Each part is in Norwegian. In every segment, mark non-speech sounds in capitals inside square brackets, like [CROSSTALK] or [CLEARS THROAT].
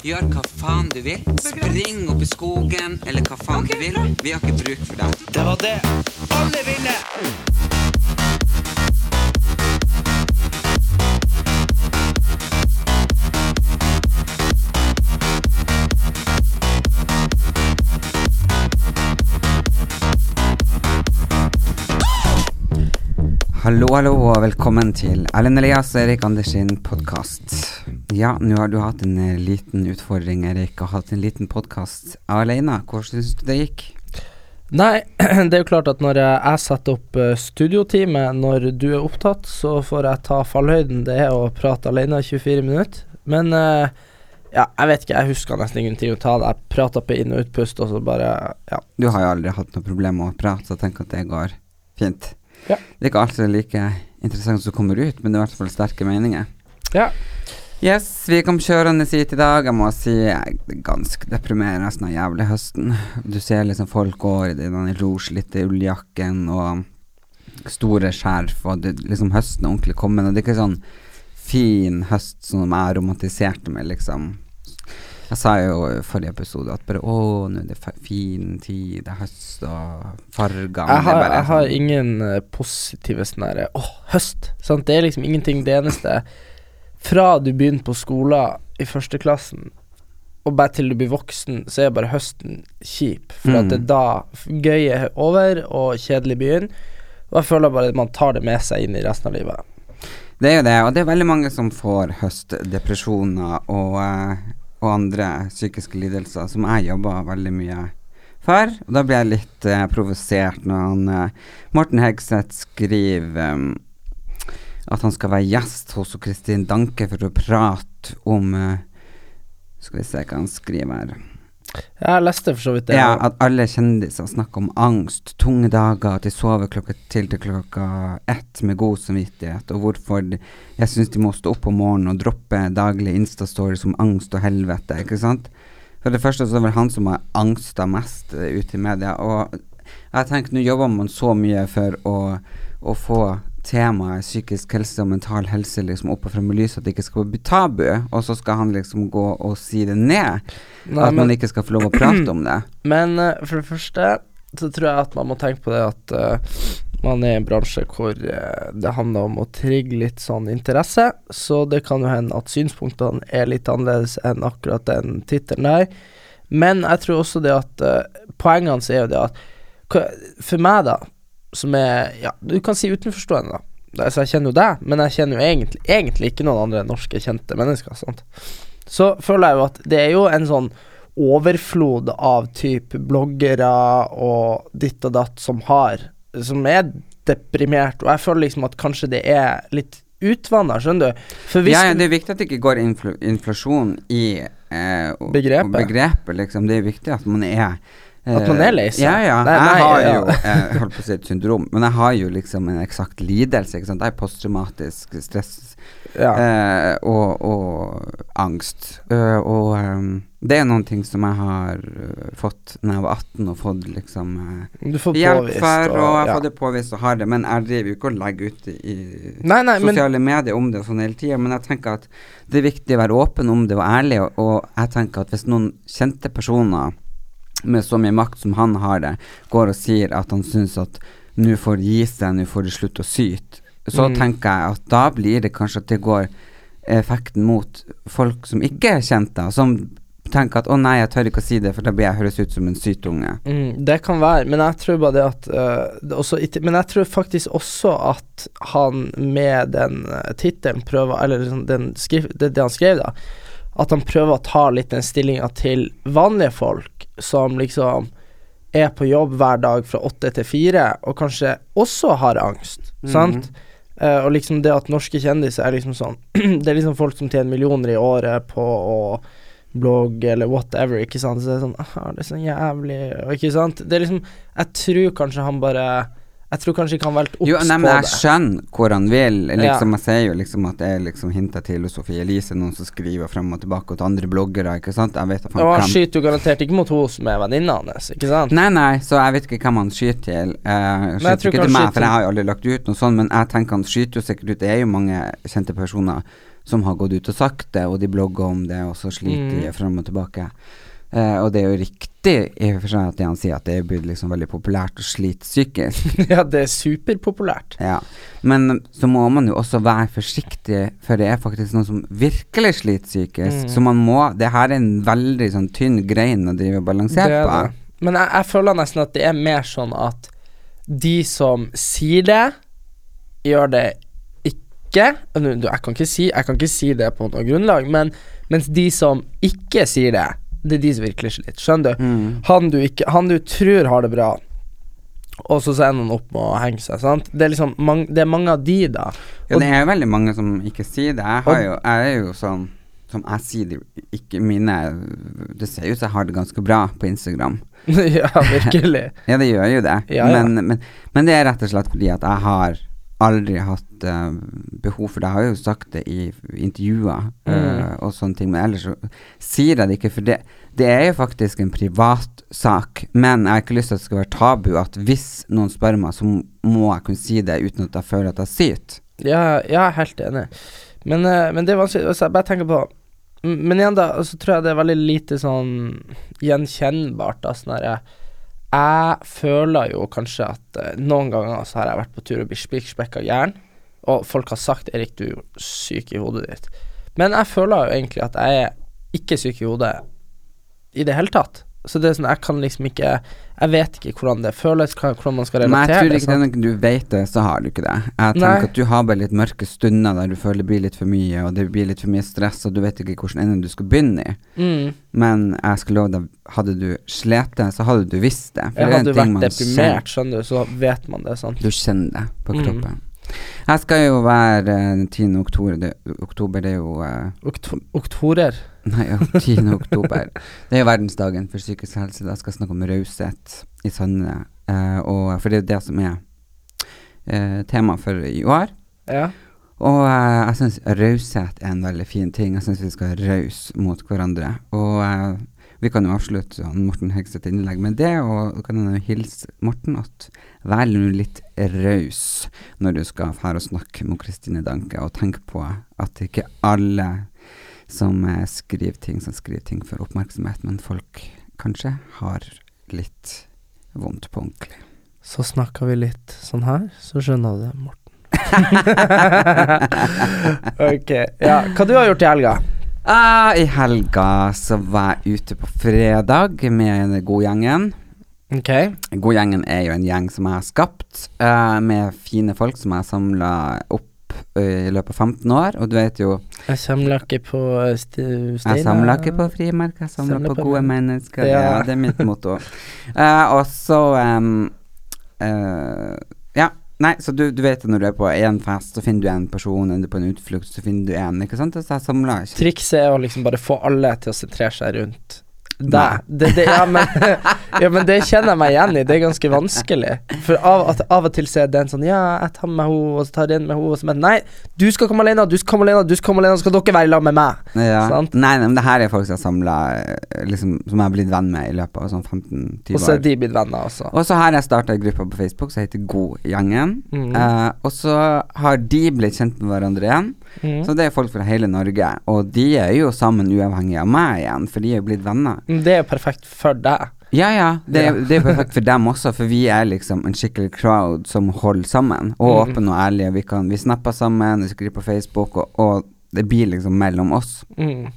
Gjør hva faen du vil. Spring opp i skogen, eller hva faen du vil. Vi har ikke bruk for deg. Det var det. Alle vinner! Hallo, hallo, og velkommen til Erlend Elias og Erik Anders sin podkast. Ja, nå har du hatt en eh, liten utfordring, Erik, og hatt en liten podkast alene. Hvordan syns du det gikk? Nei, [CLEARS THROAT] det er jo klart at når jeg, setter opp studioteamet når du er opptatt, så får jeg ta fallhøyden. Det er å prate alene 24 minutter. Men eh, ja, jeg vet ikke, jeg husker nesten ingenting å ta det. Jeg prata på inn- og utpust, og så bare Ja. Du har jo aldri hatt noe problem med å prate, så tenker at det går fint. Ja. Det er ikke alltid like interessant som kommer ut, men det er i hvert fall sterke meninger. ja. Yes, vi kom kjørende hit i dag. Jeg må si jeg er ganske deprimerende av jævlig høsten. Du ser liksom folk går i den roslitte ulljakken og store skjerf, og det, liksom høsten er ordentlig kommet. Og det er ikke sånn fin høst som jeg romantiserte med, liksom. Jeg sa jo i forrige episode at bare å, nå er det fin tid, det er høst og farger. Jeg har, jeg har sånn- ingen eh, positive sånn derre Åh, høst! Sant? Det er liksom ingenting. Det eneste Fra du begynner på skolen i førsteklassen og bare til du blir voksen, så er bare høsten kjip. For at Mm. det er da gøy er over og kjedelig begynner. Og jeg føler bare at man tar det med seg inn i resten av livet. Det er jo det, og det er veldig mange som får høstdepresjoner og, eh, og andre psykiske lidelser, som jeg jobber veldig mye for. Og da blir jeg litt uh, provosert når han, uh, Morten Hegseth skriver eh, at han skal være gjest hos Kristin Danke for å prate om eh, Skal vi se hva han skriver her. Jeg leste for så vidt det. Ja, at alle kjendiser snakker om angst, tunge dager, at de sover klokka til til klokka ett med god samvittighet, og hvorfor de, jeg syns de må stå opp om morgenen og droppe daglige Insta-stories om angst og helvete, ikke sant? For det første så er det vel han som har angsta mest uh, ute i media, og jeg tenker nå jobber man så mye for å, å få temaet psykisk helse og mental helse liksom opp og frem i lyset, at det ikke skal bli tabu, og så skal han liksom gå og si det ned. Nei, at men- man ikke skal få lov å prate om det. [CLEARS THROAT] Men uh, for det første så tror jeg at man må tenke på det at uh, man er i en bransje hvor uh, det handler om å trigge litt sånn interesse, så det kan jo hende at synspunktene er litt annerledes enn akkurat den tittelen der. Men jeg tror også det at poengene så er jo det at For meg, da, som er Ja, du kan si utenforstående, da. Altså, jeg kjenner jo deg, men jeg kjenner jo egentlig, egentlig ikke noen andre norske kjente mennesker. Sant? Så føler jeg jo at det er jo en sånn overflod av type bloggere og ditt og datt som har Som er deprimert, og jeg føler liksom at kanskje det er litt utvanna, skjønner du? Ja, ja, det er viktig at det ikke går infl inflasjon i eh, Begrepet. begrepet, liksom. Det er viktig at man er At man er lei seg. Ja, ja. Nei, jeg har ja. jo Jeg holdt på å si et syndrom, men jeg har jo liksom en eksakt lidelse. Ikke sant? Jeg er posttraumatisk stress ja. eh, og, og angst. Uh, og um, det er noen ting som jeg har eh, fått når jeg var 18 og fått liksom eh, får hjelp for, og jeg har ja. fått det påvist og har det, men jeg driver jo ikke og legger ut i Nei, nei, men sosiale medier om det og sånn hele tida, men jeg tenker at det er viktig å være åpen om det og ærlig, og, og jeg tenker at hvis noen kjente personer med så mye makt som han har det, går og sier at han syns at nå får det gi seg, nå får du slutte å syte, så Mm. tenker jeg at da blir det kanskje at det går effekten mot folk som ikke er kjente, og som tenker at å nei, jeg tør ikke å si det, for da blir jeg høres ut som en syk unge. Mm, det kan være, men jeg tror bare det at uh, også, Men jeg tror faktisk også at han med den uh, tittelen prøver Eller liksom den skriv, det, det han skrev, da, at han prøver å ta litt den stillinga til vanlige folk som liksom er på jobb hver dag fra åtte til fire, og kanskje også har angst, sant? Uh, og liksom det at norske kjendiser er liksom sånn [CLEARS THROAT] Det er liksom folk som tjener millioner i året på å blogge eller whatever, ikke sant. Så det er sånn ah, det er så jævlig Ikke sant. Det er liksom Jeg tror kanskje han bare Jeg tror kanskje ikke han valgte obs på men jeg skjønner hvor han vil. Liksom, Ja. Jeg sier jo liksom at det er liksom hinter til Sofie Elise, noen som skriver frem og tilbake, og til andre bloggere, ikke sant. Jeg vet Og han skyter jo garantert ikke mot henne som er venninna hans, ikke sant? Nei, nei, så jeg vet ikke hvem han skyter til. Uh, jeg skyter ikke til meg, for jeg har jo aldri lagt ut noe sånt, men jeg tenker han skyter jo sikkert ut. Det er jo mange kjente personer som har gått ut og sagt det, og de blogger om det, og så sliter Mm. de frem og tilbake. Eh, og det er jo riktig i og for seg at han sier, at det er blitt liksom veldig populært å slite psykisk. [LAUGHS] ja, det er superpopulært. Ja. Men så må man jo også være forsiktig, for det er faktisk noen som virkelig sliter psykisk. Mm. Så man må Det her er en veldig sånn tynn grein å drive og balansere er på. Men jeg, jeg føler nesten at det er mer sånn at de som sier det, gjør det ikke Nå, jeg, kan ikke si, jeg kan ikke si det på noe grunnlag, men mens de som ikke sier det, det er de som virkelig sliter. Skjønner du? Mm. Han du, ikke, han du tror har det bra, og så ender han opp med å henge seg, sant? Det er liksom mang, Det er mange av de, da. Ja, det er veldig mange som ikke sier det. Jeg, har Og- jo, jeg er jo sånn Som jeg sier det ikke mine Det ser ut som jeg har det ganske bra på Instagram. [LAUGHS] ja, virkelig. [LAUGHS] Ja, det gjør jo det. Ja, ja. Men, men, men det er rett og slett fordi at jeg har aldri hatt uh, behov for det. Jeg har jo sagt det i intervjuer uh, Mm. og sånne ting, men ellers så sier jeg det ikke. For det, det er jo faktisk en privatsak, men jeg har ikke lyst til at det skal være tabu at hvis noen spør meg, så må jeg kunne si det uten at jeg føler at jeg syter. Ja, jeg er helt enig. Men, uh, men det er vanskelig altså, Jeg bare tenker på Men igjen, da, så tror jeg det er veldig lite sånn gjenkjennbart. Da, sånn jeg, føler jo kanskje at uh, noen ganger så har jeg vært på tur og blitt spikkspekka jern, og folk har sagt 'Erik, du er syk i hodet ditt'. Men jeg føler jo egentlig at jeg er ikke syk i hodet i det hele tatt. Så det er sånn, jeg kan liksom ikke Jeg vet ikke hvordan det føles, hvordan man skal relatere. Men jeg tror ikke det du vet det, så har du ikke det. Jeg tenker Nei. at du har bare litt mørke stunder der du føler det blir litt for mye, og det blir litt for mye stress, og du vet ikke hvilken ende du skal begynne i. Mm. Men jeg skal love deg, hadde du slet det, så hadde du visst det. For Jeg det er hadde en du ting vært deprimert, skjønner du, så vet man det, sant. Du kjenner det på Mm. kroppen. Jeg skal jo være eh, den 10. oktober, det, oktober det er jo uh, Okto oktorer. Nei, 10. oktober. Det er verdensdagen for psykisk helse. Da skal jeg snakke om raushet i Sande. Eh, for det er jo det som er eh, tema for i år. Ja. Og eh, jeg syns raushet er en veldig fin ting. Jeg syns vi skal være rause mot hverandre. Og eh, vi kan jo avslutte han Morten Hegseth innlegg med det, og du kan jo hilse Morten at vær nå litt raus når du skal fære og snakke med Kristine Danke, og tenk på at ikke alle som eh, skriver ting, som skriver ting for oppmerksomhet, men folk kanskje har litt vondt på ordentlig. Så snakka vi litt sånn her, så skjønner du det, Morten. [LAUGHS] ok. Ja, hva du har gjort i helga? Ah, I helga så var jeg ute på fredag med godgjengen. Ok. Godgjengen er jo en gjeng som jeg har skapt, uh, med fine folk som jeg har samla opp i løpet av 15 år. Og du vet jo, Jeg samler ikke på steiner. jeg samler ikke på frimerker, jeg samler Samler på på gode men- mennesker. Ja. Ja. det er mitt motto. uh, og så um, uh, Ja, nei, så du, du vet at når du er på én fest, så finner du en person, eller på en utflukt, så finner du en, ikke sant? Så jeg samla Trikset er å liksom bare få alle til å sentrere seg rundt deg. Det, det, ja, men, [LAUGHS] ja, men det kjenner jeg meg igjen i. Det er ganske vanskelig. For av, av og til så er det en sånn Ja, jeg tar med henne, og så tar jeg inn med henne, og så men Nei, du skal komme alene, du skal komme alene, du skal komme alene, så skal dere være sammen med meg. Ja. Sant? Nei, nei, men det her er folk som har samla liksom, Som jeg har blitt venn med i løpet av sånn 15-20 år. Og så er de blitt venner også. Og så har jeg starta ei gruppe på Facebook som heter Godgjengen. Mm. Uh, og så har de blitt kjent med hverandre igjen. Mm. Så det er folk fra hele Norge. Og de er jo sammen uavhengig av meg igjen, for de er jo blitt venner. Men Det er jo perfekt for deg. Ja, ja. Det, Ja. det er perfekt for dem også, for vi er liksom en skikkelig crowd som holder sammen. Og mm. åpne og ærlige. Vi, kan, vi snapper sammen, vi skriver på Facebook, og, og det blir liksom mellom oss. Mm.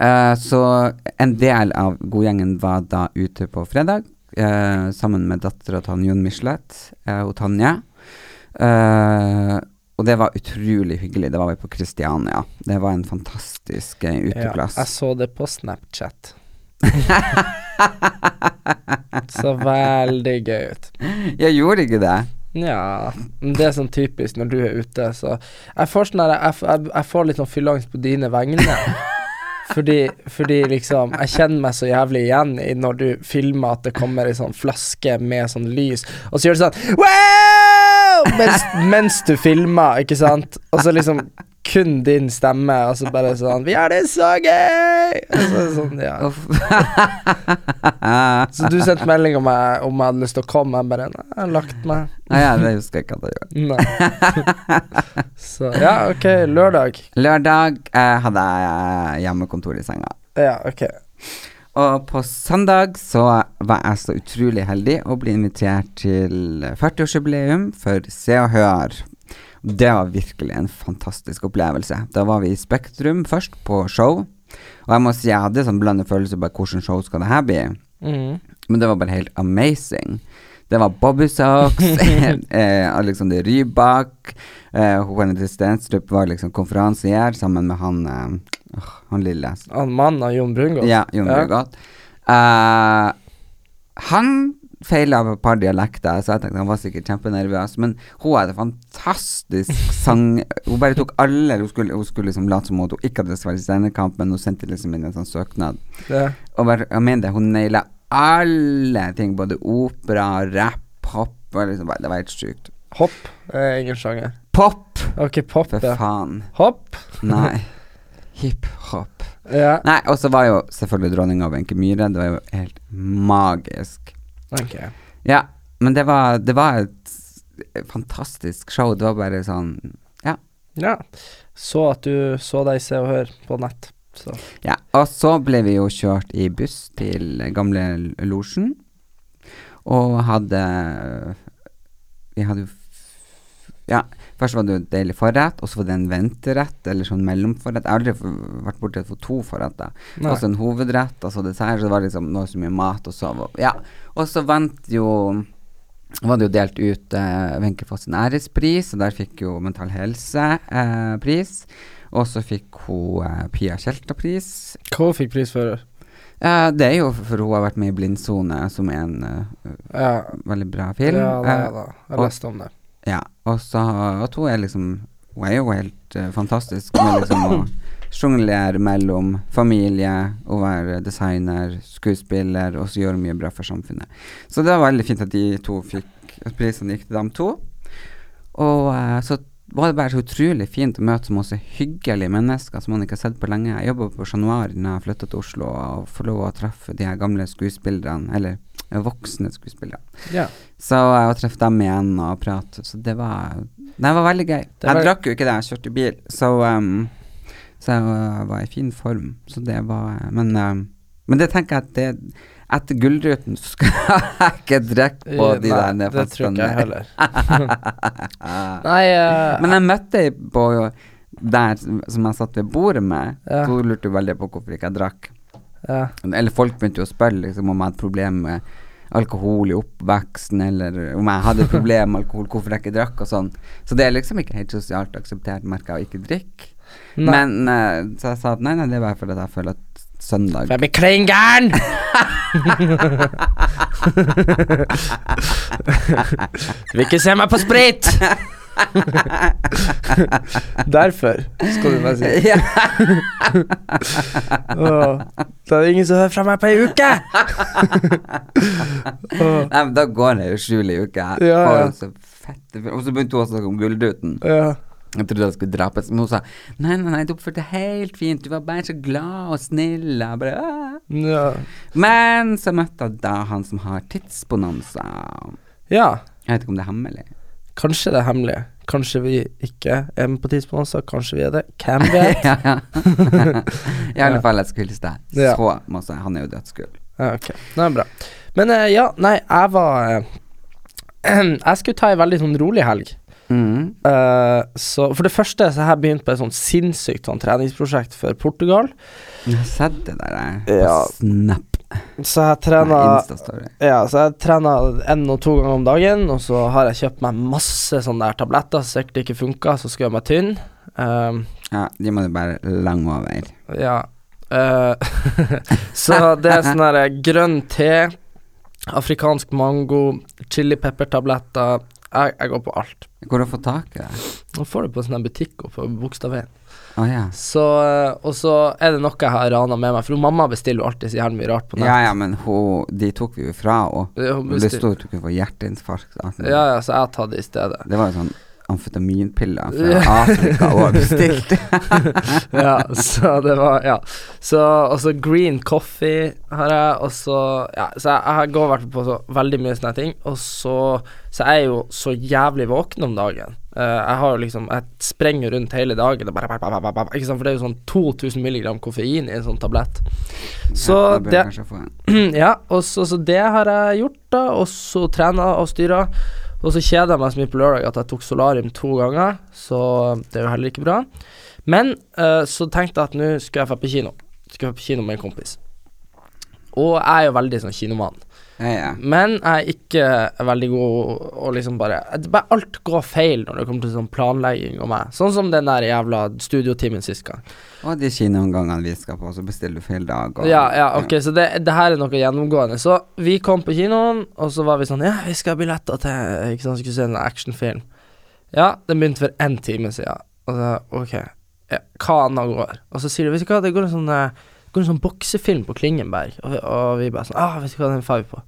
Uh, så en del av godgjengen var da ute på fredag, uh, sammen med dattera til Jon Michelet uh, og Tanja. Og det var utrolig hyggelig. Det var vi på Kristiania. Det var en fantastisk uteplass. Ja, jeg så det på Snapchat. [LAUGHS] så veldig gøy ut. Jeg gjorde ikke det. Ja, det er sånn typisk når du er ute, så Jeg får sånn her Jeg, jeg, jeg får litt sånn fylleangst på dine vegne. [LAUGHS] Fordi, fordi liksom Jeg kjenner meg så jævlig igjen i når du filmer at det kommer ei sånn flaske med sånn lys, og så gjør du sånn wow! Mens, mens du filmer, ikke sant? Og så liksom kun din stemme, og så bare sånn Vi har det så gøy! Så, sånn, ja. [LAUGHS] Så du sendte melding om jeg, om jeg hadde lyst til å komme, jeg bare Nei, jeg har lagt meg. Nei, ja, det husker jeg ikke at jeg gjorde. [LAUGHS] Så ja, ok, lørdag. Lørdag eh, hadde jeg hjemmekontor i senga. Ja, ok. Og på søndag så var jeg så utrolig heldig å bli invitert til 40-årsjubileum for Se og Hør. Det var virkelig en fantastisk opplevelse. Da var vi i Spektrum først, på show. Og jeg må si jeg hadde sånn blandet følelse på hvordan show skal det her bli. Mm. Men det var bare helt amazing. Det var Bobby Socks, [LAUGHS] [LAUGHS] eh, Alexander Rybak eh, Stenstrup var liksom konferansier sammen med han eh, Han lille. Han mannen av Jon Brungot? Ja, Jon Ja. Brungot. Uh, han feila et par dialekter, så jeg tenkte han var sikkert kjempenervøs. Men hun hadde fantastisk sang. Hun bare tok alle Hun skulle, hun skulle liksom late som om hun ikke hadde vært i Steinerkamp, men hun sendte liksom inn en sånn søknad. Ja. Og bare, jeg mener det, hun naila alle ting, både opera, rapp, hopp. Liksom, bare- det var helt sjukt. Hopp er ingen sjanger. Pop! Ok, pop, For faen. Hopp. Nei. Hiphop. Ja. Nei, og så var jo selvfølgelig dronninga Wenche Myhre. Det var jo helt magisk. Ok. Ja, men det var, det var et fantastisk show. Det var bare sånn Ja. Ja. Så at du så deg Se og Hør på nett. Så. ja. Og så ble vi jo kjørt i buss til gamle losjen, og hadde Vi hadde jo Ja, først var det jo deilig forrett, og så var det en venterett, eller sånn mellomforrett. Jeg har aldri vært borti for to forretter. Og så en hovedrett, og så dessert, så det var liksom noe så mye mat, og så Ja. Og så vant jo var det jo delt ut eh, Wenche Foss sin ærespris, og der fikk jo Mental Helse eh, pris. Og så fikk hun eh, Pia Tjelta-pris. Hva fikk pris for? Eh, det er jo for hun har vært med i Blindsone, som er en eh, Ja, veldig bra film. ja det er det. Jeg leste om det. Ja, og så at hun er liksom Hun er jo helt uh, fantastisk med liksom å [CLEARS THROAT] sjonglere mellom familie, å være designer, skuespiller, og så gjøre mye bra for samfunnet. Så det var veldig fint at de to fikk at prisene gikk til dem to. Og uh, så var det bare så utrolig fint å møte så masse hyggelige mennesker som man ikke har sett på lenge. Jeg jobba på Noir da jeg flytta til Oslo, og får lov å treffe de her gamle skuespillerne, eller voksne skuespillere. Ja. Så jeg treffe dem igjen og pratet, Så det var Det var veldig gøy. Var- Jeg drakk jo ikke det, jeg kjørte bil, så um, Så jeg var, i fin form. Så det var Men, um, men det tenker jeg at det etter Gullruten skal [LAUGHS] jeg ikke drikke på de Nei, der det tror ikke jeg heller. [LAUGHS] Nei, uh, Men jeg møtte ei på der som jeg satt ved bordet med. Ja. Hun lurte veldig på hvorfor ikke jeg drakk. Ja. Eller folk begynte jo å spørre liksom, om jeg hadde problemer med alkohol i oppveksten, eller om jeg hadde problemer med alkohol, hvorfor jeg ikke drakk og sånn. Så det er liksom ikke helt sosialt akseptert, merker jeg, å ikke drikke. Men uh, så jeg sa at nei, nei, det er bare fordi jeg føler at søndag For jeg blir klin gæren! [LAUGHS] Du vil ikke se meg på sprit! [LAUGHS] [LAUGHS] Derfor skal du bare si. ja. [LAUGHS] oh, det er ingen som hører fra meg på ei uke! [LAUGHS] oh. Nei, men da går det jo skjul i uka. Ja, ja. Og så fette Og så begynte hun å snakke om Gullruten. ja. Jeg trodde jeg skulle drapes, men hun sa nei, nei, nei, du oppførte deg helt fint, du var bare så glad og snill. Og bare, ja. Men så møtte jeg da han som har tidsbonanza. Ja, Jeg vet ikke om det er hemmelig. Kanskje det er hemmelig. Kanskje vi ikke er med på tidsbonanza, kanskje vi er det. Hvem [LAUGHS] vet? ja, ja. [LAUGHS] I alle fall, jeg skulle hilse deg. Ja. Så masse. Han er jo dødskul. Ja, ok, det er bra. Men uh, ja, nei, jeg var uh, [CLEARS THROAT] Jeg skulle ta ei veldig sånn rolig helg. Mm. Uh, så for det første så har jeg begynt på et sånn sinnssykt sånn treningsprosjekt for Portugal. Jeg har sett det der jeg. på Ja. Snap. Så jeg trener Ja, så jeg trener en og to ganger om dagen, og så har jeg kjøpt meg masse sånne der tabletter som sikkert ikke funka, så skal jeg gjøre meg tynn. Um, Ja, de må du bare lange over. ja. Uh, [LAUGHS] så det er sånn her grønn te, afrikansk mango, chili pepper-tabletter. Jeg, jeg går på alt. Hvor har du fått tak i det? Nå får du på sånn her butikk oppe på Bogstadveien. Å ja. Så, eh, og så er det noe jeg har rana med meg, for mamma bestiller jo alltid så jævlig mye rart på nett. Ja ja, men hun, de tok vi jo fra. Ja, Det sto at du kunne få hjerteinfarkt. ja, ja, så jeg har tatt det i stedet. Det var jo sånn amfetaminpiller fra Afrika og bestilt. [LAUGHS] ja, så det var Ja. Så Og så green coffee har jeg, og så Ja, så jeg, jeg går i hvert fall på så veldig mye sånne ting, og så Så jeg er jo så jævlig våken om dagen. Uh, jeg har jo liksom Jeg sprenger rundt hele dagen, og bare, bare, bare, ikke sant, for det er jo sånn 2000 milligram koffein i en sånn tablett. Så ja, det [CLEARS THROAT] ja, og så, så det har jeg gjort, da. Og så trena og styra. Og så kjeda jeg meg så mye på lørdag at jeg tok solarium to ganger, så det er jo heller ikke bra. Men uh, så tenkte jeg at nå skulle jeg dra på kino. Skulle jeg på kino med en kompis. Og jeg er jo veldig sånn kinomann. Ja, ja. Men jeg er ikke veldig god å liksom bare bare Alt går feil når det kommer til sånn planlegging og meg. Sånn som den der jævla studiotimen sist gang. Og de kinoomgangene vi skal på, så bestiller du feil dag. Og, Ja, ja, ok, så det, det her er noe gjennomgående. Så vi kom på kinoen, og så var vi sånn Ja, vi skal ha billetter til Ikke sant, skulle se en actionfilm. Ja, den begynte for én time siden. Og så, ok, ja, hva annet går? Og så sier de, vet du hva, det går en sånn eh, går en sånn boksefilm på Klingenberg, og, vi- og vi bare sånn Ah, vet du hva, den får vi på.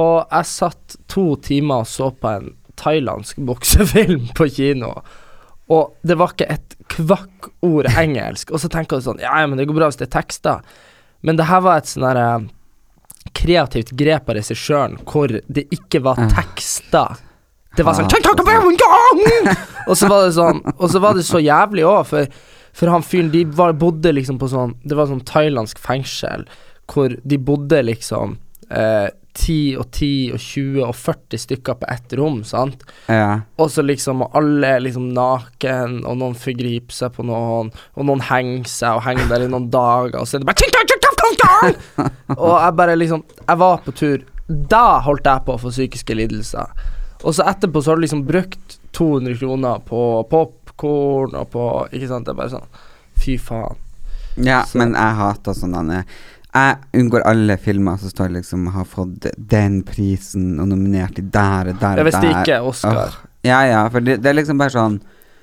Og jeg satt to timer og så på en thailandsk boksefilm på kino, og det var ikke et kvakk ord engelsk. Og så tenker jeg sånn Ja, men det går bra hvis det er tekster. Men det her var et sånn herre kreativt grep av regissøren hvor det ikke var Ah. tekster. Det var sånn Ah, Og så var det sånn Og så var det så jævlig òg, for, for han fyren De var, bodde liksom på sånn Det var sånn thailandsk fengsel hvor de bodde liksom eh, 10 og 10 og 20 og 40 stykker på ett rom, sant? ja. Og så liksom Og alle er liksom naken, og noen forgriper seg på noen, og noen henger seg og henger der i noen dager, og så er det bare! Og jeg bare liksom Jeg var på tur. Da holdt jeg på å få psykiske lidelser. Og så etterpå så har du liksom brukt 200 kroner på popkorn og på Ikke sant? Det er bare sånn Fy faen. ja Så- men jeg hater sånne Jeg unngår alle filmer som står liksom har fått den prisen og nominert i der og der og der. hvis det ikke er Oscar. Oh, ja, ja, for det, det er liksom bare sånn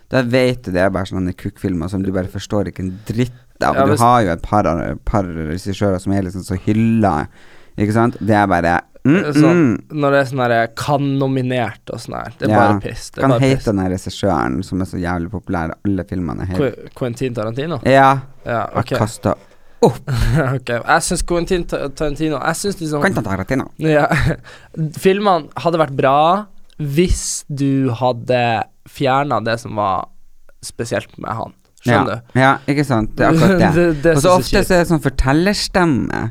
Da vet du det er bare sånne kukkfilmer som du bare forstår ikke en dritt av. Ja, du har jo et par, par regissører som er liksom så hylla, ikke sant? Det er bare mm, Sånn, mm. Når det er sånn herre kan-nominert og sånn her. Det er Ja, bare piss. Det Kan hete den regissøren som er så jævlig populær, i alle filmene Qu- Quentin Tarantino? Ja. Ja, [LAUGHS] ok. Jeg kasta ok. Jeg syns Quentin Tarantino Jeg syns liksom Quentin Tarantino. Ja. [LAUGHS] Filmene hadde vært bra hvis du hadde fjerna det som var spesielt med han. Skjønner Ja, ja, ikke sant. Det er akkurat [LAUGHS] det. det, det Og så ofte så er det sånn fortellerstemme.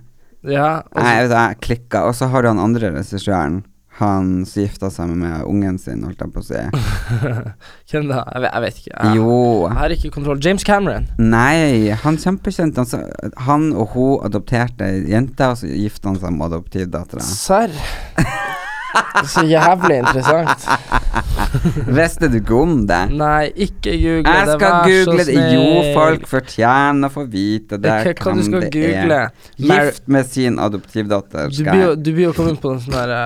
Ja, Nei, Jeg, jeg klikka. Og så har du han andre regissøren. Han som gifta seg med ungen sin, holdt jeg på å si. [LAUGHS] Hvem da? Jeg vet, jeg vet ikke. Jeg, Jo. jeg har ikke kontroll. James Cameron. Nei, han kjempekjent. Han, han og hun adopterte ei jente, og så gifta han seg med adoptivdattera. Serr? [LAUGHS] Så jævlig interessant. Visste du ikke om det? Nei, ikke google Jeg det, skal vær google det. Jo, folk fortjener å få vite det. Hva, hva du skal google? er. Gift med sin adoptivdatter. Du blir jo kommet på en sånn der eh,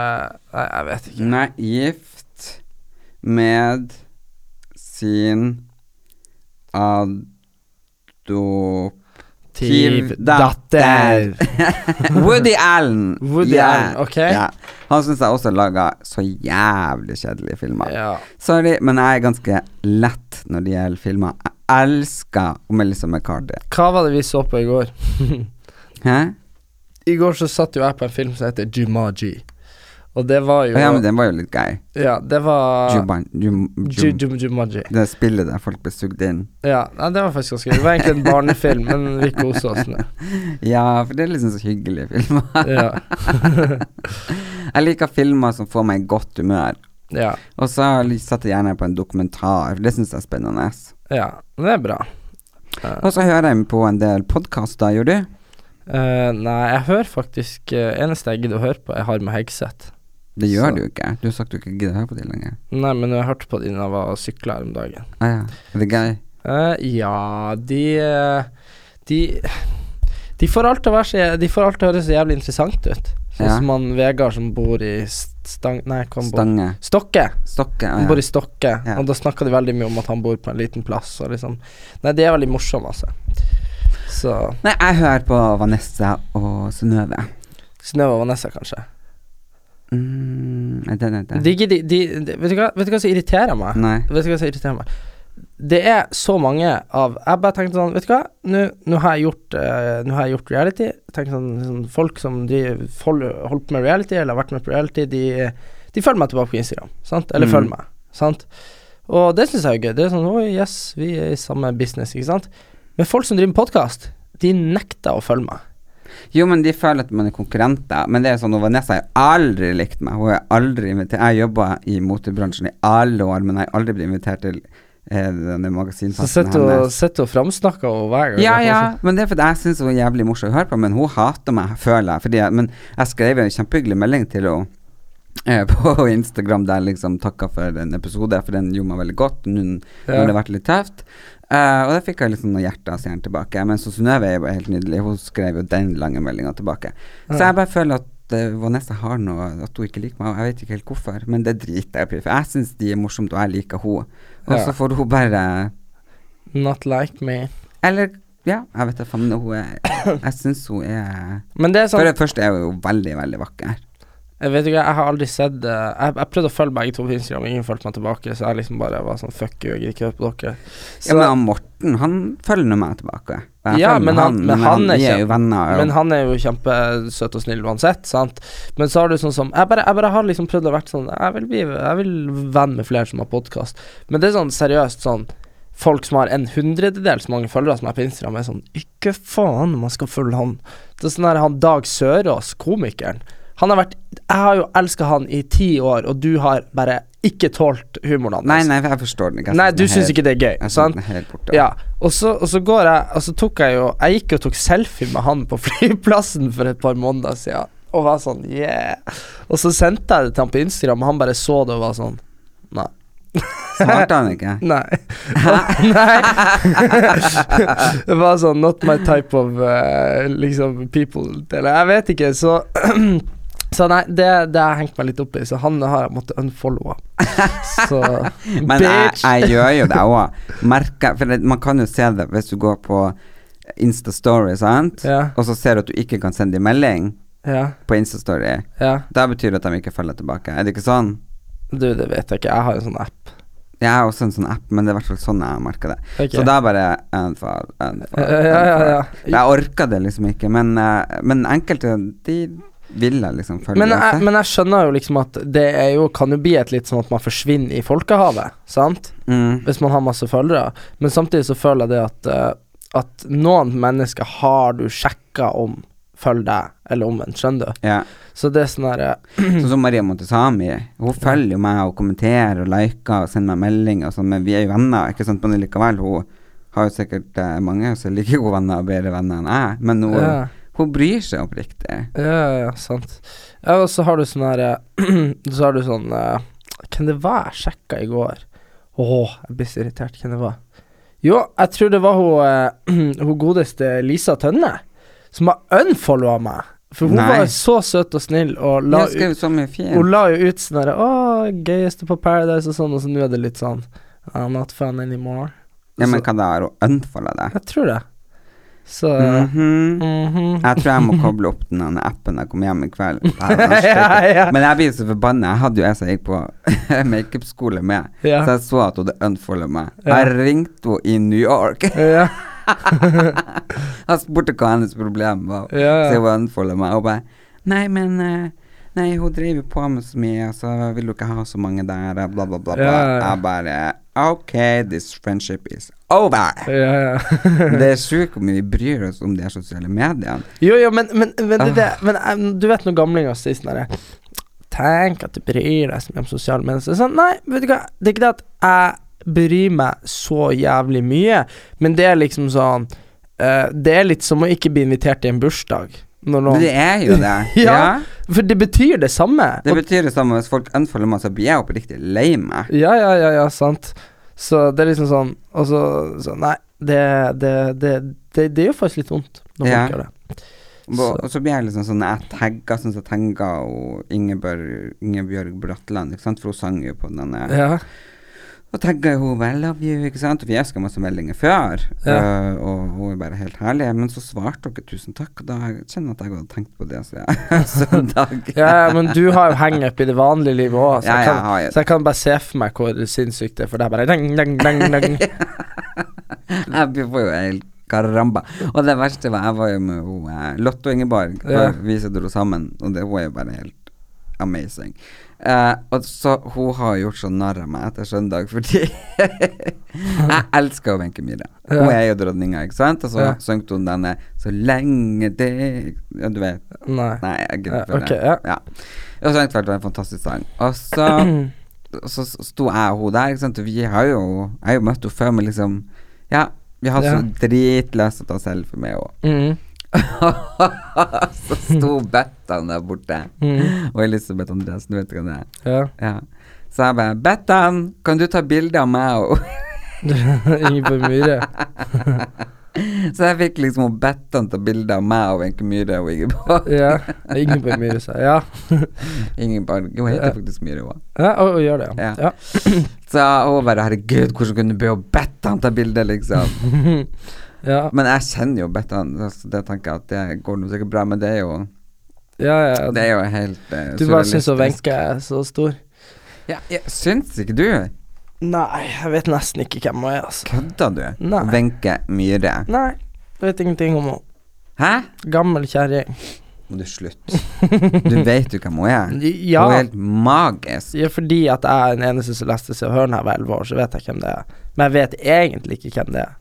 Nei, jeg vet ikke. Nei, gift med sin adoptivdatter. [LAUGHS] Woody Allen. Woody yeah. Allen, ok. yeah. Han syns jeg også laga så jævlig kjedelige filmer. Ja. Sorry, men jeg er ganske lett når det gjelder filmer. Jeg elsker Melissa McCarthy. Hva var det vi så på i går? Hæ? I går så satt jo jeg på en film som heter Jumaji. Og det var jo ja, men den var jo litt gøy. Ja, det var Juban, jum, Ju- jum, Jum- Jumaji. det spillet der folk ble sugd inn. Ja, nei, det var faktisk ganske gøy. Det var egentlig en barnefilm, men vi kosa oss med [LAUGHS] Ja, for det er liksom så hyggelige filmer. Ja. [LAUGHS] jeg liker filmer som får meg i godt humør. ja. Og så setter jeg gjerne på en dokumentar, for det syns jeg er spennende. Ja, det er bra. Og så hører jeg på en del podkaster, gjør du? Uh, nei, jeg hører faktisk uh, Eneste jeg gidder å høre på, er Harm og Hegseth. Det gjør Så- du ikke. Du har sagt du ikke gidder å høre på det lenger. Nei, men jeg hørte på de da jeg var og sykla her om dagen. Ah, ja. Er det gøy? Uh, ja, de eh, De De får alt til å være så De høres jævlig interessant ut. Sånn Ja. som han Vegard som bor i Stang... Nei, hva han bor Stange. Stokke. Stokke. Han Ja, bor i Stokke, Ja. og da snakker de veldig mye om at han bor på en liten plass. Og liksom Nei, de er veldig morsomme, altså. Så Nei, jeg hører på Vanessa og Synnøve. Synnøve og Vanessa, kanskje. Mm, den, den. De, de, de, de, vet, du hva, vet du hva som irriterer meg? Nei. Vet du hva som irriterer meg? Det er så mange av Jeg bare tenkte sånn Vet du hva, nå nå har jeg gjort uh, Nå har jeg gjort reality. Tenk sånn, sånn Folk som de holdt på med reality, eller har vært med på reality, de, de følger meg tilbake på Instagram. Sant? Eller Mm. følger meg. Sant? Og det syns jeg er gøy. Det er sånn Oi, yes, vi er i samme business, ikke sant? Men folk som driver med podkast, de nekter å følge meg. Jo, men de føler at man er konkurrenter. Men det er sånn, Vanessa har aldri likt meg. Hun har aldri invitert Jeg jobba i motebransjen i alle år, men jeg har aldri blitt invitert til eh, hennes. Så sitter hun og framsnakker henne hver gang. Ja, ja, men det er fordi jeg syns hun er jævlig morsom å høre på. Men hun hater meg, føler jeg. Jeg men jeg skrev en kjempehyggelig melding til henne eh, [LAUGHS] på Instagram der jeg liksom takka for en episode, for den gjorde meg veldig godt. Nå Ja. det har vært litt tøft. Eh, og da fikk jeg liksom noen hjerter av stjernen tilbake. Men så Synnøve er jo helt nydelig. Hun skrev jo den lange meldinga tilbake. Så jeg bare føler at eh, Vanessa har noe At hun ikke liker meg. Jeg vet ikke helt hvorfor, men det driter jeg i. For jeg syns de er morsomt, og jeg liker hun Og Ja. så får hun bare Not like me. Eller ja, jeg vet da faen. Hun er Jeg syns hun er Men det er sånn For det første er hun jo veldig, veldig vakker. Jeg vet ikke, jeg har aldri sett det. Jeg, jeg prøvde å følge begge to på Instagram, ingen fulgte meg tilbake, så jeg liksom bare var sånn fuck you, jeg gidder ikke høre på dere. Så, Ja, men Morten, han følger nå meg tilbake. Jeg Ja, men han- men han er vi er jo venner. men han er jo kjempesøt og snill uansett, sant. Men så har du sånn som Jeg bare, jeg bare har liksom prøvd å vært sånn Jeg vil bli Jeg vil venn med flere som har podkast. Men det er sånn seriøst sånn Folk som har en hundrededel mange følgere som er på Instagram, er sånn Ikke faen, man skal følge han. Det er sånn der han Dag Sørås, komikeren. Han har vært Jeg har jo elska han i ti år, og du har bare ikke tålt humoren hans. Nei, nei, jeg forstår den ikke. Nei, du syns ikke det er gøy, Jeg sant? den helt borte. Ja, og så, og så går jeg Og så tok jeg jo Jeg gikk og tok selfie med han på [LAUGHS] flyplassen for et par måneder siden og var sånn yeah. Og så sendte jeg det til han på Instagram, og han bare så det og var sånn Nei. Svarte han ikke? [LAUGHS] Nei. [LAUGHS] Nei. det var sånn Not my type of uh, liksom people Eller jeg vet ikke, så [CLEARS THROAT] Så nei, det, det har jeg hengt meg litt opp i, så han har jeg måttet unfollowe. Så [LAUGHS] Men jeg, jeg gjør jo det òg. Merker For det, man kan jo se det hvis du går på Instastory, sant? Ja, Og så ser du at du ikke kan sende dem melding ja, på Instastory. ja. Da betyr det at de ikke følger tilbake. Er det ikke sånn? Du, det vet jeg ikke. Jeg har en sånn app. Jeg har også en sånn app, men det er i hvert fall sånn jeg merker det. Okay. Så da bare unfollow, unfollow, [LAUGHS] Ja, ja, ja, ja. Jeg orker det liksom ikke, men, eh, men enkelte de vil jeg liksom følge. Men jeg, men jeg skjønner jo liksom at det er jo, kan jo bli et litt sånn at man forsvinner i folkehavet, sant? mm. Hvis man har masse følgere. Men samtidig så føler jeg det at eh, At noen mennesker har du sjekka om følger deg, eller omvendt, skjønner du? Ja. Så det er sånn herre [CLEARS THROAT] Sånn som Maria Montesami. Hun følger jo meg og kommenterer og liker og sender meg melding og sånn, men vi er jo venner, ikke sant. Men likevel, hun har jo sikkert eh, mange som er like gode venner og bedre venner enn jeg, men hun, ja, hun bryr seg oppriktig. ja, ja, sant. Ja, og så har du sånn her [CLEARS THROAT] Så har du sånn eh, Hvem det var jeg sjekka i går? Åh, jeg blir så irritert. Hvem det var? Jo, jeg tror det var hun, eh, [CLEARS THROAT] hun godeste Lisa Tønne, som har unfollowa meg. For hun Nei. var så søt og snill og la, ut, hun la jo ut sånn herre Å, gøyeste på Paradise og sånn, og så nå er det litt sånn I'm not fun anymore. Ja, men hva da, har hun unfolda deg? Jeg tror det. Så Mhm. mhm. Jeg tror jeg må koble opp den appen jeg kommer hjem i kveld. [LAUGHS] Ja, ja. Men jeg blir så forbanna. Jeg hadde jo jeg som gikk på [LAUGHS] makeupskole med, Ja. så jeg så at hun hadde unfolda meg. Jeg ringte henne i New York. [LAUGHS] Jeg spurte hva hennes problem var. Så hun unfolda meg og bare Nei, men eh, Nei, hun driver på med så mye, og så vil hun ikke ha så mange der, bla, bla, bla. bla. Jeg bare Ok, this friendship is over. ja, ja. [LAUGHS] det er sjukt hvor mye vi bryr oss om de sosiale mediene. Jo, jo, men, men, men, det, det, Ah. men em, du vet når gamlinger sier sånn herre Tenk at du bryr deg så mye om sosiale medier. Så Sånn, nei, vet du hva, det er ikke det at jeg bryr meg så jævlig mye, men det er liksom sånn uh, Det er litt som å ikke bli invitert til en bursdag. Noen, det er jo det. [LAUGHS] Ja. For det betyr det samme. Det Og- betyr det samme hvis folk unfolder meg, så blir jeg oppriktig lei meg. Ja, ja, ja, ja, sant. Så det er liksom sånn Og så, så Nei, det, det, det, det, det gjør faktisk litt vondt når Ja. folk gjør det. Og, og så blir jeg liksom sånn Jeg tagga sånn som jeg tagga Ingebjørg, Ingebjørg Bratland, ikke sant, for hun sang jo på denne Ja. Og tagga hun 'I love you', ikke sant, og vi elska masse meldinger før, Ja. uh, og hun er bare helt herlig. Men så svarte dere 'tusen takk', og da kjenner jeg at jeg hadde tenkt på det, så jeg [LAUGHS] søndag. ja, men du har jo hangup i det vanlige livet òg, så, Ja, jeg jeg kan- så jeg kan bare se for meg hvor sinnssykt det er, for det er bare dang, dang, dang, dang. [LAUGHS] Jeg får jo helt karamba. Og det verste var jeg var jo med hun, Lotte Lotto Ingeborg. Ja. og Vi dro sammen, og det var jo bare helt amazing. Eh, og så Hun har gjort så narr av meg etter søndag fordi [LAUGHS] Jeg elsker Wenche Myhre. Hun Ja. er jo dronninga, ikke sant? Og så Ja. sang hun denne 'Så lenge det Ja, du vet. Nei. Nei, jeg Ja, gidder ikke ok, det. ja. Ja. Og så vært en fantastisk sang. Og så [CLEARS THROAT] så sto jeg og hun der, ikke sant, og vi har jo Jeg har jo møtt henne før, men liksom Ja, vi har Ja. så dritlyst til å ta selfie med henne. Mm. [LAUGHS] så sto Bettan der borte, Mm. og Elisabeth Andreassen, vet du hva det er? Ja. Ja. Så jeg bare 'Bettan, kan du ta bilde av meg og Ingeborg Myhre. [LAUGHS] Så jeg fikk liksom Bettan ta bilde av meg og Wenche Myhre og Ingeborg. Ja. Ingeborg Myhre sa ja. [LAUGHS] Ingeborg Hun heter faktisk Myhre, hun. Ja, og, og gjør det, Ja. ja. [CLEARS THROAT] Så hun bare 'Herregud, hvordan kunne du be Bettan ta bilde', liksom? Ja. Men jeg kjenner jo Bettan, så det tenker jeg at det går noe sikkert bra, men det er jo ja, ja. Det er jo helt uh, Du bare syns Wenche er så stor? Ja, ja, syns ikke du? Nei, jeg vet nesten ikke hvem hun er, altså. Kødda du? Wenche Myhre. Nei, jeg vet ingenting om henne. Hæ? Gammel kjerring. Må du slutte. Du vet jo hvem hun er. [LAUGHS] Ja. Hun er helt magisk. Ja, fordi at jeg er den eneste som leste Se og Hør da jeg var elleve år, så vet jeg hvem det er. Men jeg vet egentlig ikke hvem det er.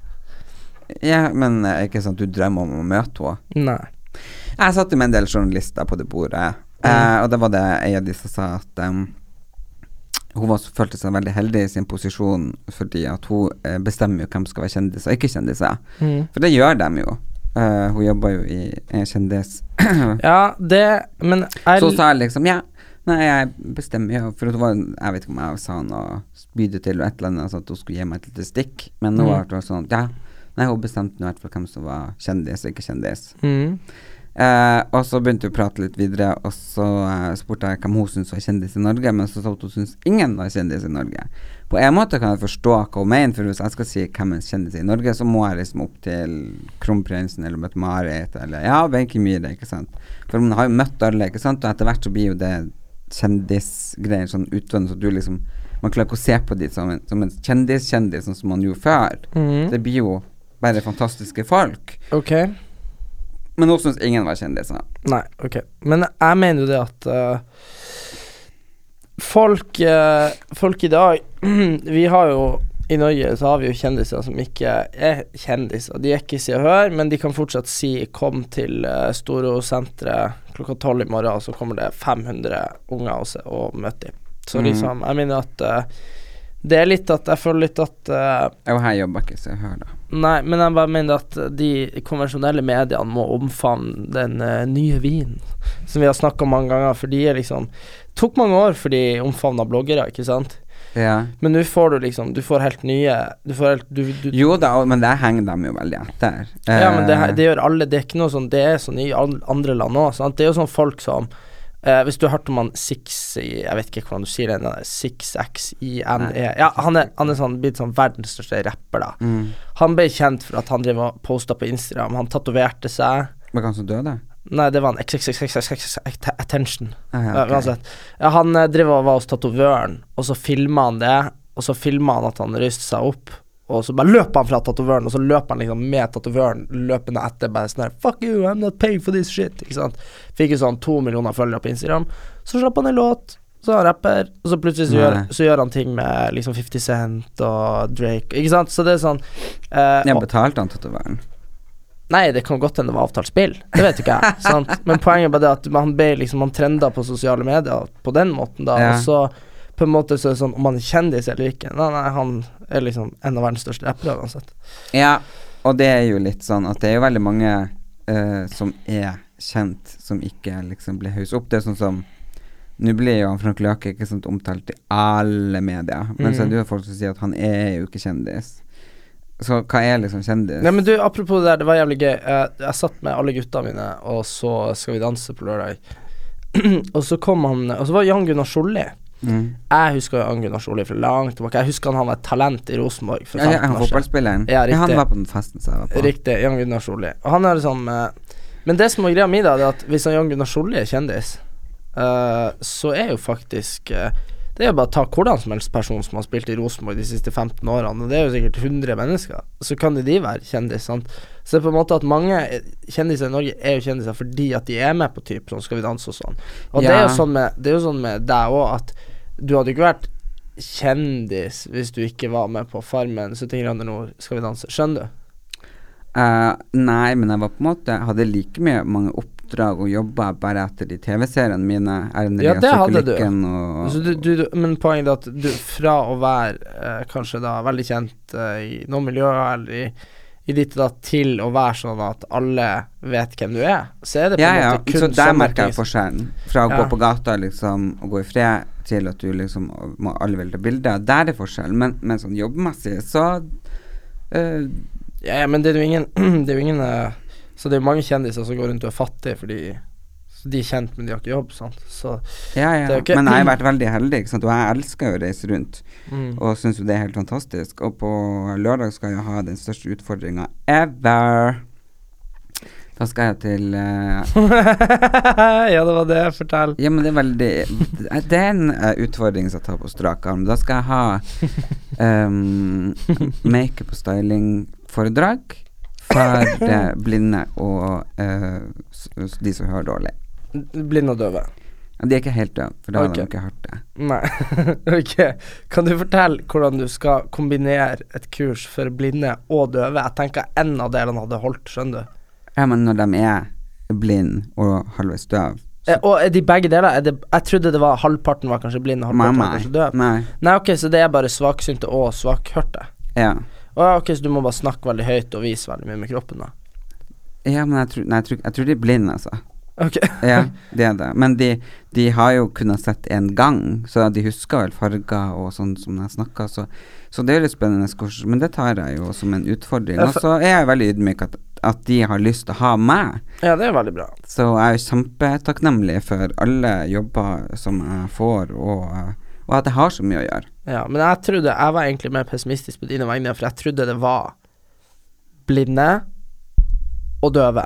Ja, men er ikke sant, du drømmer om å møte henne? Nei. Jeg satt med en del journalister på det bordet, eh, og da var det ei av de som sa at um, hun var, følte seg veldig heldig i sin posisjon fordi at hun eh, bestemmer jo hvem skal være kjendiser og ikke kjendiser. Mm. For det gjør dem jo. Uh, hun jobber jo i eh, kjendis. [CLEARS THROAT] Ja, det Men jeg Så sa jeg liksom ja. Nei, jeg bestemmer jo For hun var Jeg vet ikke om jeg sa noe spydet til og et eller annet så at hun skulle gi meg et lite stikk, men nå Mm. var det sånn Ja. Nei, hun bestemte nå i hvert fall hvem som var kjendis og ikke kjendis. mm. Eh, og så begynte vi å prate litt videre, og så eh, spurte jeg hvem hun syntes var kjendis i Norge, men så sa hun at hun syntes ingen var kjendis i Norge. På en måte kan jeg forstå hva hun mener, for hvis jeg skal si hvem er kjendis i Norge, så må jeg liksom opp til kronprinsen eller Mette-Marit eller ja, Wenche Myhre, ikke sant. For man har jo møtt alle, ikke sant, og etter hvert så blir jo det kjendisgreier sånn utvannet, så du liksom Man klarer ikke å se på dem som en, som en kjendiskjendis, sånn som man gjorde før. Mm. Det blir jo bare fantastiske folk. Ok. Men nå syns ingen var kjendiser. Nei, ok. Men jeg mener jo det at uh, folk, uh, folk i dag [CLEARS THROAT] Vi har jo i Norge så har vi jo kjendiser som ikke er kjendiser. De er ikke Se og Hør, men de kan fortsatt si 'kom til uh, Storosenteret klokka tolv i morgen', og så kommer det 500 unger og, se, og møter dem. Så mm. liksom, jeg mener at eh, det er litt at Jeg føler litt at uh, Og her jobber ikke så jeg hører det. Nei, men jeg bare mener at de konvensjonelle mediene må omfavne den uh, nye vinen, som vi har snakka om mange ganger, for de er liksom Tok mange år før de omfavna bloggere, ikke sant? Ja. Men nå får du liksom Du får helt nye Du får helt du, du, Jo da, men der henger de jo veldig etter. Ja, men det, Eh, det gjør alle. Det er ikke noe sånn Det er sånn i andre land òg, sant. Det er jo sånn folk som eh, Hvis du har hørt om han Six Jeg vet ikke hvordan du sier det, Six 6XINE E. Ja, han er, han er sånn blitt sånn verdens største rapper, da. mm. Han ble kjent for at han drev og posta på Instagram. Han tatoverte seg. Var han som døde? Nei, det var en XXXXX attention. Ah, ja, Ja, ok. uansett. Ja, han driver drev og var hos tatovøren, og så filma han det, og så filma han at han røyste seg opp, og så bare løper han fra tatovøren, og så løper han liksom med tatovøren løpende etter, bare sånn her Fuck you, I'm not paying for this shit, ikke sant. Fikk jo sånn to millioner følgere på Instagram. Så slapp han en låt, så han rapper, og så plutselig så gjør, så gjør han ting med liksom 50 Cent og Drake, ikke sant. Så det er sånn eh, Jeg betalte han tatovøren. Nei, det kan godt hende det var avtalt spill. Det vet ikke jeg. [LAUGHS] sant? Men poenget er det at han ble liksom Han trenda på sosiale medier på den måten, da. Ja. Og så på en måte så er det sånn om han er kjendis eller ikke. Nei, nei, han er liksom en av verdens største rappere uansett. Ja, og det er jo litt sånn at det er jo veldig mange uh, som er kjent, som ikke liksom blir haussa opp. Det er sånn som Nå blir jo han Frank Løke ikke sant omtalt i alle medier, men så er det jo folk som sier at han er jo ikke kjendis. Så hva er liksom kjendis? Nei, men du, apropos det der, det var jævlig gøy. Jeg, jeg satt med alle gutta mine og så Skal vi danse på lørdag. [CLEARS THROAT] og så kom han Og så var Jan Gunnar Solli. Mm. Jeg husker Jan Gunnar Solli fra langt tilbake. Jeg husker han, han var et talent i Rosenborg for Ja, ja, han fotballspilleren? Ja, riktig. han var på den festen som jeg var på. Riktig, Jan Gunnar Solli. Og han er liksom eh, Men det som er greia mi, da, er at hvis Jan Gunnar Solli er kjendis, uh, så er jo faktisk uh, Det er jo bare å ta hvordan som helst person som har spilt i Rosenborg de siste 15 årene, og det er jo sikkert 100 mennesker, så kan de være kjendis, sant. Så det er på en måte at mange kjendiser i Norge er jo kjendiser fordi at de er med på type sånn Skal vi danse og sånn. Og det er jo sånn med Det er jo sånn med deg òg at du hadde ikke vært kjendis hvis du ikke var med på Farmen, 71 grader nord, Skal vi danse. Skjønner du? Uh, nei, men jeg var på en måte hadde like mye mange oppdrag og jobba bare etter de TV-seriene mine. Erlend Ja, det hadde du. Og Så du, du, du, men poenget er at du fra å være uh, kanskje da veldig kjent uh, i noen miljøer eller i, i ditt da til å være sånn at alle vet hvem du er, så er det på Ja, en ja, måte kun så der merker jeg forskjellen. Fra å Ja. gå på gata liksom og gå i fred, til at du liksom må alle vil ta bilder. Der er forskjellen. Men, men sånn jobbmessig så uh, Ja, men det er jo ingen [CLEARS THROAT] Det er jo ingen uh, Så det er jo mange kjendiser som går rundt og er fattige fordi de er kjent, men de har ikke jobb, sant. Så Ja, Det ja. ikke- Men jeg har vært [CLEARS THROAT] veldig heldig, sant? og jeg elsker jo å reise rundt. mm. Og syns jo det er helt fantastisk. Og på lørdag skal jeg ha den største utfordringa ever. Da skal jeg til uh, [LAUGHS] Ja, det var det. Fortell. Ja, men det er veldig Det er en uh, utfordring som jeg tar på strak arm. Da skal jeg ha um, makeup og styling-foredrag for uh, blinde og eh, de som hører dårlig. Blinde og døve. De er ikke helt døve, for da har Ok. de ikke hørt det. Nei. [LAUGHS] ok. Kan du fortelle hvordan du skal kombinere et kurs for blinde og døve? Jeg tenker en av delene hadde holdt, skjønner du. Ja, men når de er blind og halvveis døv så. og er de begge deler? Er det, jeg trodde det var halvparten var kanskje blind, og halvparten var Nei, kanskje døv. nei. Nei, ok, så det er bare svaksynte og svakhørte. Ja. Og, ja, ok, så du må bare snakke veldig høyt og vise veldig mye med kroppen, da. ja, men jeg tror, nei, jeg, tror, jeg tror de er blinde, altså. Ok. [LAUGHS] Ja, det er det. Men de, de har jo kunnet sett en gang, så de husker vel farger og sånn som jeg snakka, så, så det er litt spennende. Men det tar jeg jo som en utfordring. Og så er jeg veldig ydmyk at, at de har lyst til å ha meg. Ja, det er veldig bra. Så jeg er kjempetakknemlig for alle jobber som jeg får, og, og at jeg har så mye å gjøre. Ja, men jeg trodde Jeg var egentlig mer pessimistisk på dine vegne, for jeg trodde det var blinde og døve.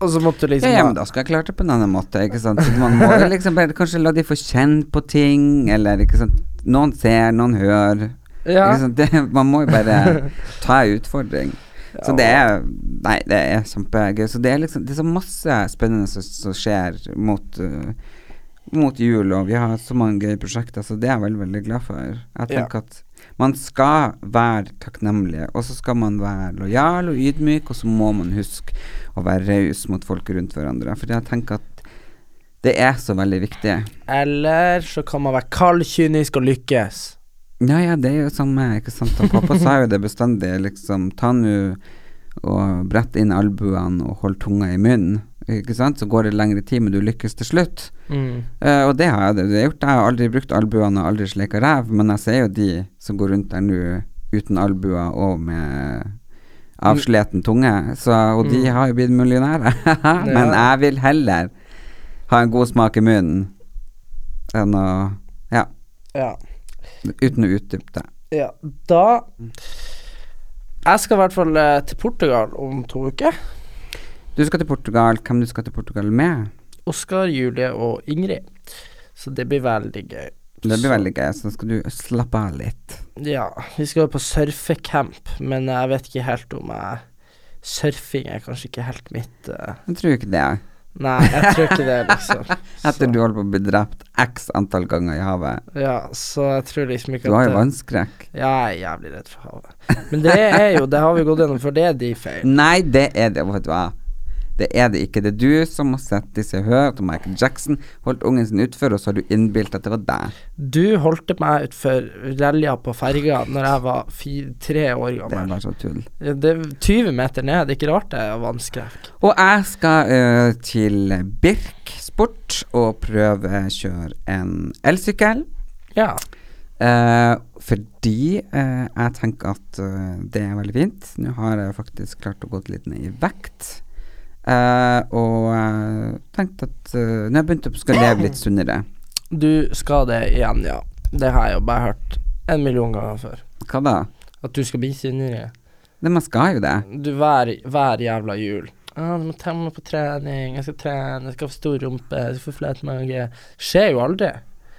Og så måtte du liksom Ja, ja, men da skal jeg klare det på en annen måte, ikke sant. Så man må liksom bare kanskje la de få kjenne på ting, eller ikke sant. Noen ser, noen hører. ja. Det, man må jo bare ta en utfordring. Så det er Nei, det er kjempegøy. Så det er liksom Det er så masse spennende som, som skjer mot uh, mot jul, og vi har så mange gøye prosjekter, så det er jeg veldig, veldig glad for. Jeg tenker at man skal være takknemlig, og så skal man være lojal og ydmyk, og så må man huske å være raus mot folk rundt hverandre. For jeg tenker at det er så veldig viktig. Eller så kan man være kald, kynisk og lykkes. Ja, ja, det er jo samme, ikke sant. Og pappa sa jo det bestandig, liksom. Ta nå og brett inn albuene og hold tunga i munnen, ikke sant. Så går det lengre tid, men du lykkes til slutt. Mm. Uh, og det har jeg, det har gjort. Jeg har aldri brukt albuene og aldri sleika ræv, men jeg ser jo de som går rundt der nå uten albuer og med avsleten tunge, så, og de Mm. har jo blitt millionærer. [LAUGHS] men jeg vil heller ha en god smak i munnen enn å Ja, Ja. Uten å utdype det. ja. Da Jeg skal i hvert fall eh, til Portugal om to uker. Du skal til Portugal. Hvem du skal til Portugal med? Oskar, Julie og Ingrid. Så det blir veldig gøy. Det blir veldig gøy, så skal du slappe av litt. Ja, vi skal på surfecamp, men jeg vet ikke helt om jeg Surfing er kanskje ikke helt mitt uh... Jeg tror ikke det. Nei, jeg tror ikke det, liksom. [LAUGHS] Etter du holder på å bli drept x antall ganger i havet. Ja, så jeg tror liksom ikke at Du har jo vannskrekk. Ja, jeg er jævlig redd for havet. Men det er jo, det har vi gått gjennom, for det er de feil. Nei, det er det, vet du hva. Det er det ikke. Det er du som har sett disse hør Og Michael Jackson holdt ungen sin utfor, og så har du innbilt at det var deg. Du holdt meg utfor relja på ferga når jeg var fire, tre år Det gammel. bare så tull. Det er 20 meter ned, det er ikke rart det er vannskrekk. Og jeg skal øh, til Birk Sport og prøve å kjøre en elsykkel. Ja. Uh, fordi uh, jeg tenker at uh, det er veldig fint. Nå har jeg faktisk klart å gå litt ned i vekt. Eh, og uh, tenkte at uh, Nå har jeg begynt å skal leve litt sunnere. Du skal det igjen, ja. Det har jeg jo bare hørt en million ganger før. Hva da? At du skal bli sunnere. Men man skal jo det. Du hver, hver jævla jul. Ah, du må temme meg på trening, jeg skal trene, jeg skal få stor rumpe, jeg skal få flat mage. Skjer jo aldri.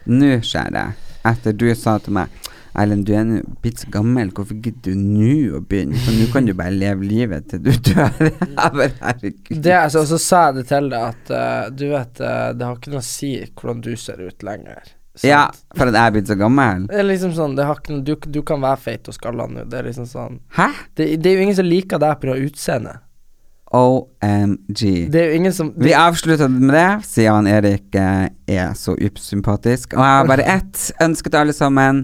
Nå skjer det. Etter du sa til meg Erlend, du er nå blitt så gammel, hvorfor gidder du nå å begynne? For nå kan du bare leve livet til du dør. [LAUGHS] Herregud. Det, altså, så sa jeg det til deg at uh, du vet, uh, det har ikke noe å si hvordan du ser ut lenger. Sant? Ja, for at jeg er blitt så gammel? Det er liksom sånn, det har ikke noe, du, du kan være feit og skalla nå. Det er liksom sånn Hæ? Det, det er jo ingen som liker deg pga. utseendet. OMG. Det er jo ingen som Vi avslutter med det, siden Erik eh, er så usympatisk. Og jeg har bare ett ønske til alle sammen.